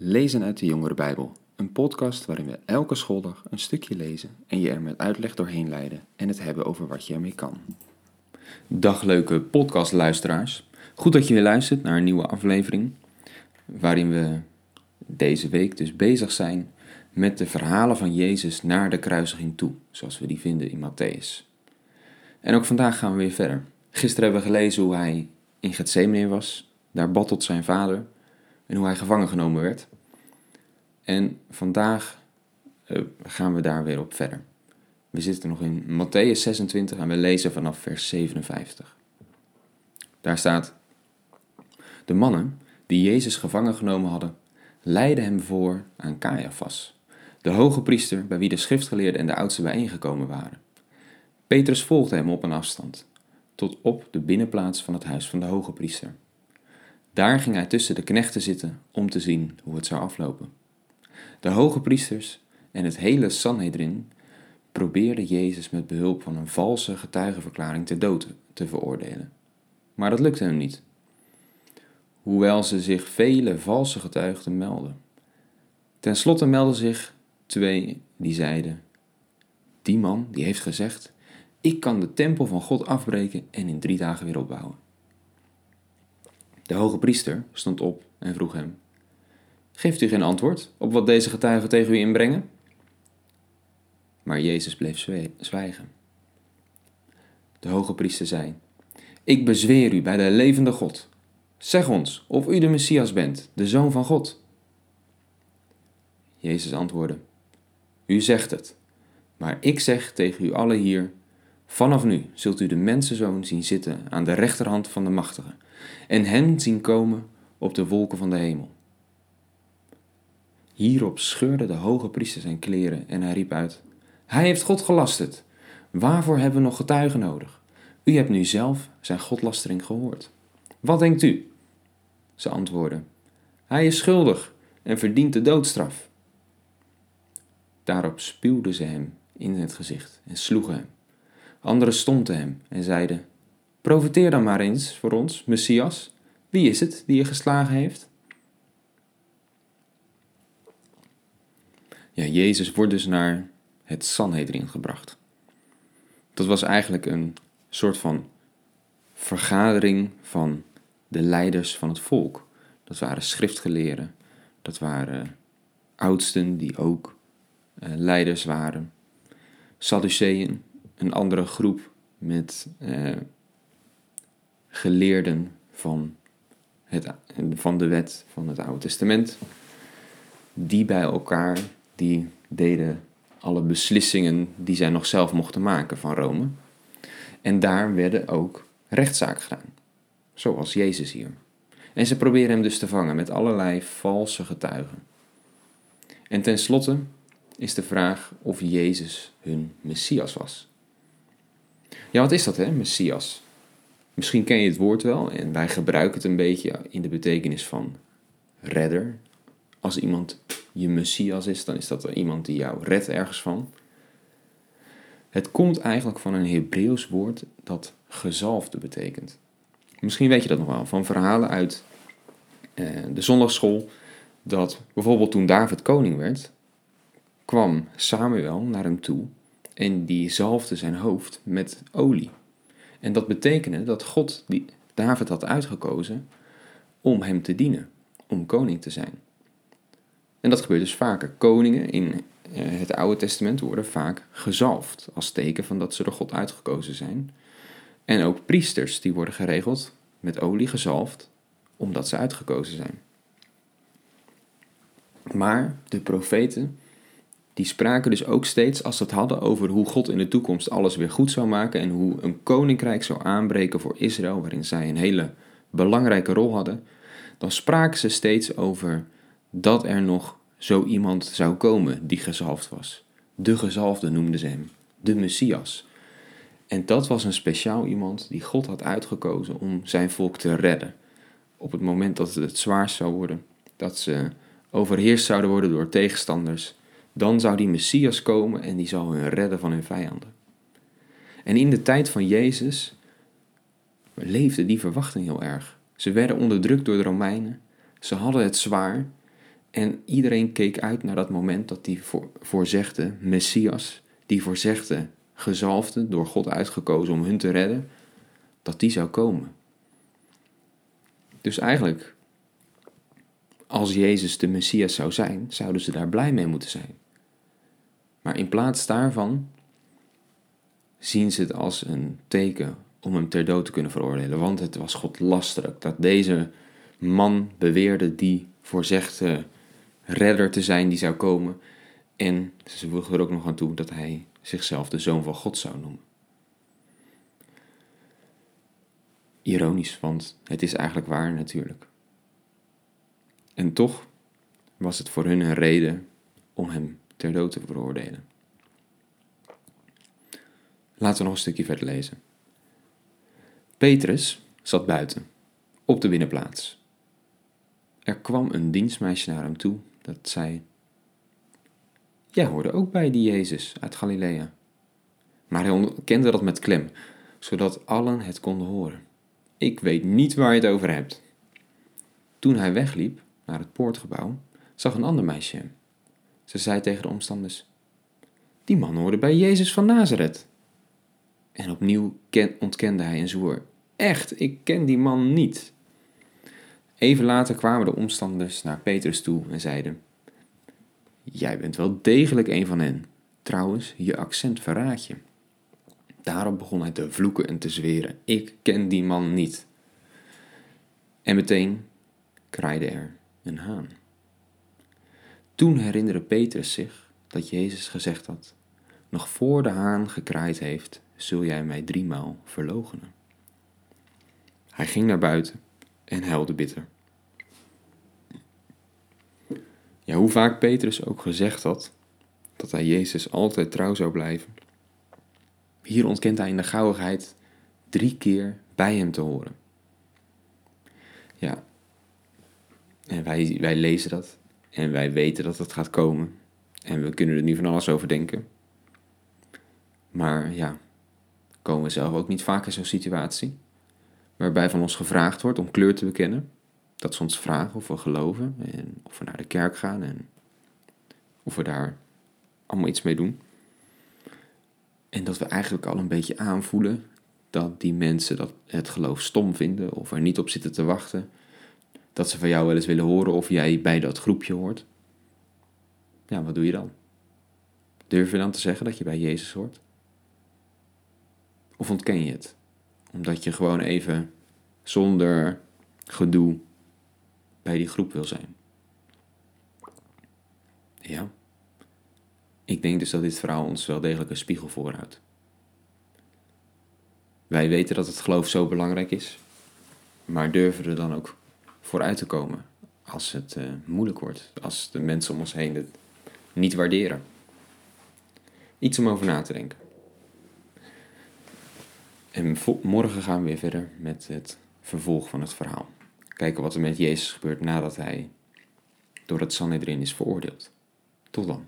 Lezen uit de Jongere Bijbel, een podcast waarin we elke schooldag een stukje lezen en je er met uitleg doorheen leiden en het hebben over wat je ermee kan. Dag leuke podcastluisteraars. Goed dat je weer luistert naar een nieuwe aflevering waarin we deze week dus bezig zijn met de verhalen van Jezus naar de kruisiging toe, zoals we die vinden in Matthäus. En ook vandaag gaan we weer verder. Gisteren hebben we gelezen hoe hij in Gethsemane was, daar bad tot zijn vader en hoe hij gevangen genomen werd. En vandaag uh, gaan we daar weer op verder. We zitten nog in Matthäus 26 en we lezen vanaf vers 57. Daar staat: De mannen die Jezus gevangen genomen hadden, leidden hem voor aan Caiaphas, de hoge priester bij wie de schriftgeleerden en de oudsten bijeengekomen waren. Petrus volgde hem op een afstand, tot op de binnenplaats van het huis van de hoge priester. Daar ging hij tussen de knechten zitten om te zien hoe het zou aflopen. De hoge priesters en het hele Sanhedrin probeerden Jezus met behulp van een valse getuigenverklaring te dood te veroordelen. Maar dat lukte hem niet. Hoewel ze zich vele valse getuigen melden. Ten slotte meldden zich twee die zeiden: Die man die heeft gezegd: Ik kan de tempel van God afbreken en in drie dagen weer opbouwen. De hoge priester stond op en vroeg hem: Geeft u geen antwoord op wat deze getuigen tegen u inbrengen? Maar Jezus bleef zwijgen. De hoge priester zei: Ik bezweer u bij de levende God. Zeg ons of u de Messias bent, de Zoon van God. Jezus antwoordde: U zegt het, maar ik zeg tegen u allen hier: Vanaf nu zult u de mensenzoon zien zitten aan de rechterhand van de machtige en hen zien komen op de wolken van de hemel. Hierop scheurde de hoge priester zijn kleren en hij riep uit: Hij heeft God gelasterd. Waarvoor hebben we nog getuigen nodig? U hebt nu zelf zijn godlastering gehoord. Wat denkt u? Ze antwoordden: Hij is schuldig en verdient de doodstraf. Daarop spuwden ze hem in het gezicht en sloegen hem. Anderen stonden hem en zeiden: Profiteer dan maar eens voor ons, Messias. Wie is het die je geslagen heeft? Ja, Jezus wordt dus naar het Sanhedrin gebracht. Dat was eigenlijk een soort van vergadering van de leiders van het volk. Dat waren schriftgeleerden, dat waren oudsten die ook uh, leiders waren. Sadduceeën, een andere groep met uh, geleerden van, het, van de wet van het Oude Testament. Die bij elkaar, die deden alle beslissingen die zij nog zelf mochten maken van Rome. En daar werden ook rechtszaken gedaan. Zoals Jezus hier. En ze proberen hem dus te vangen met allerlei valse getuigen. En tenslotte is de vraag of Jezus hun Messias was. Ja, wat is dat hè, Messias? Misschien ken je het woord wel en wij gebruiken het een beetje in de betekenis van redder. Als iemand je Messias is, dan is dat iemand die jou redt ergens van. Het komt eigenlijk van een Hebreeuws woord dat gezalfde betekent. Misschien weet je dat nog wel van verhalen uit eh, de zondagschool. Dat bijvoorbeeld toen David koning werd, kwam Samuel naar hem toe en die zalfde zijn hoofd met olie. En dat betekende dat God die David had uitgekozen om hem te dienen, om koning te zijn. En dat gebeurt dus vaker. Koningen in eh, het Oude Testament worden vaak gezalfd als teken van dat ze door God uitgekozen zijn. En ook priesters die worden geregeld met olie gezalfd omdat ze uitgekozen zijn. Maar de profeten die spraken dus ook steeds als ze het hadden over hoe God in de toekomst alles weer goed zou maken en hoe een koninkrijk zou aanbreken voor Israël, waarin zij een hele belangrijke rol hadden, dan spraken ze steeds over dat er nog zo iemand zou komen die gezalfd was. De gezalfde noemden ze hem, de Messias. En dat was een speciaal iemand die God had uitgekozen om zijn volk te redden. Op het moment dat het het zwaarst zou worden, dat ze overheerst zouden worden door tegenstanders, dan zou die Messias komen en die zou hun redden van hun vijanden. En in de tijd van Jezus leefde die verwachting heel erg. Ze werden onderdrukt door de Romeinen, ze hadden het zwaar En iedereen keek uit naar dat moment dat die voor, voorzegde Messias, die voorzegde gezalfde, door God uitgekozen om hun te redden, dat die zou komen. Dus eigenlijk, als Jezus de Messias zou zijn, zouden ze daar blij mee moeten zijn. Maar in plaats daarvan zien ze het als een teken om hem ter dood te kunnen veroordelen. Want het was God lastig dat deze man beweerde die voorzegde redder te zijn die zou komen. En ze voegen er ook nog aan toe dat hij zichzelf de zoon van God zou noemen. Ironisch, want het is eigenlijk waar natuurlijk. En toch was het voor hun een reden om hem ter dood te veroordelen. Laten we nog een stukje verder lezen. Petrus zat buiten, op de binnenplaats. Er kwam een dienstmeisje naar hem toe dat zei: Jij hoorde ook bij die Jezus uit Galilea. Maar hij ontkende dat met klem, zodat allen het konden horen. Ik weet niet waar je het over hebt. Toen hij wegliep naar het poortgebouw, zag een ander meisje hem. Ze zei tegen de omstanders: Die man hoorde bij Jezus van Nazareth. En opnieuw ontkende hij en zwoer: Echt, ik ken die man niet. Even later kwamen de omstanders naar Petrus toe en zeiden: Jij bent wel degelijk een van hen. Trouwens, je accent verraadt je. Daarop begon hij te vloeken en te zweren: Ik ken die man niet. En meteen kraaide er een haan. Toen herinnerde Petrus zich dat Jezus gezegd had: Nog voor de haan gekraaid heeft, zul jij mij driemaal verloochenen. Hij ging naar buiten en huilde bitter. Ja, hoe vaak Petrus ook gezegd had dat hij Jezus altijd trouw zou blijven. Hier ontkent hij in de gauwigheid drie keer bij hem te horen. Ja, en wij, wij lezen dat en wij weten dat het gaat komen. En we kunnen er nu van alles over denken. Maar ja, komen we zelf ook niet vaak in zo'n situatie? Waarbij van ons gevraagd wordt om kleur te bekennen. Dat ze ons vragen of we geloven en of we naar de kerk gaan en of we daar allemaal iets mee doen. En dat we eigenlijk al een beetje aanvoelen dat die mensen dat het geloof stom vinden of er niet op zitten te wachten. Dat ze van jou wel eens willen horen of jij bij dat groepje hoort. Ja, wat doe je dan? Durf je dan te zeggen dat je bij Jezus hoort? Of ontken je het? Omdat je gewoon even zonder gedoe bij die groep wil zijn. Ja. Ik denk dus dat dit verhaal ons wel degelijk een spiegel voorhoudt. Wij weten dat het geloof zo belangrijk is, maar durven er dan ook vooruit te komen als het uh, moeilijk wordt, als de mensen om ons heen het niet waarderen. Iets om over na te denken. En morgen gaan we weer verder met het vervolg van het verhaal. Kijken wat er met Jezus gebeurt nadat hij door het Sanhedrin is veroordeeld. Tot dan.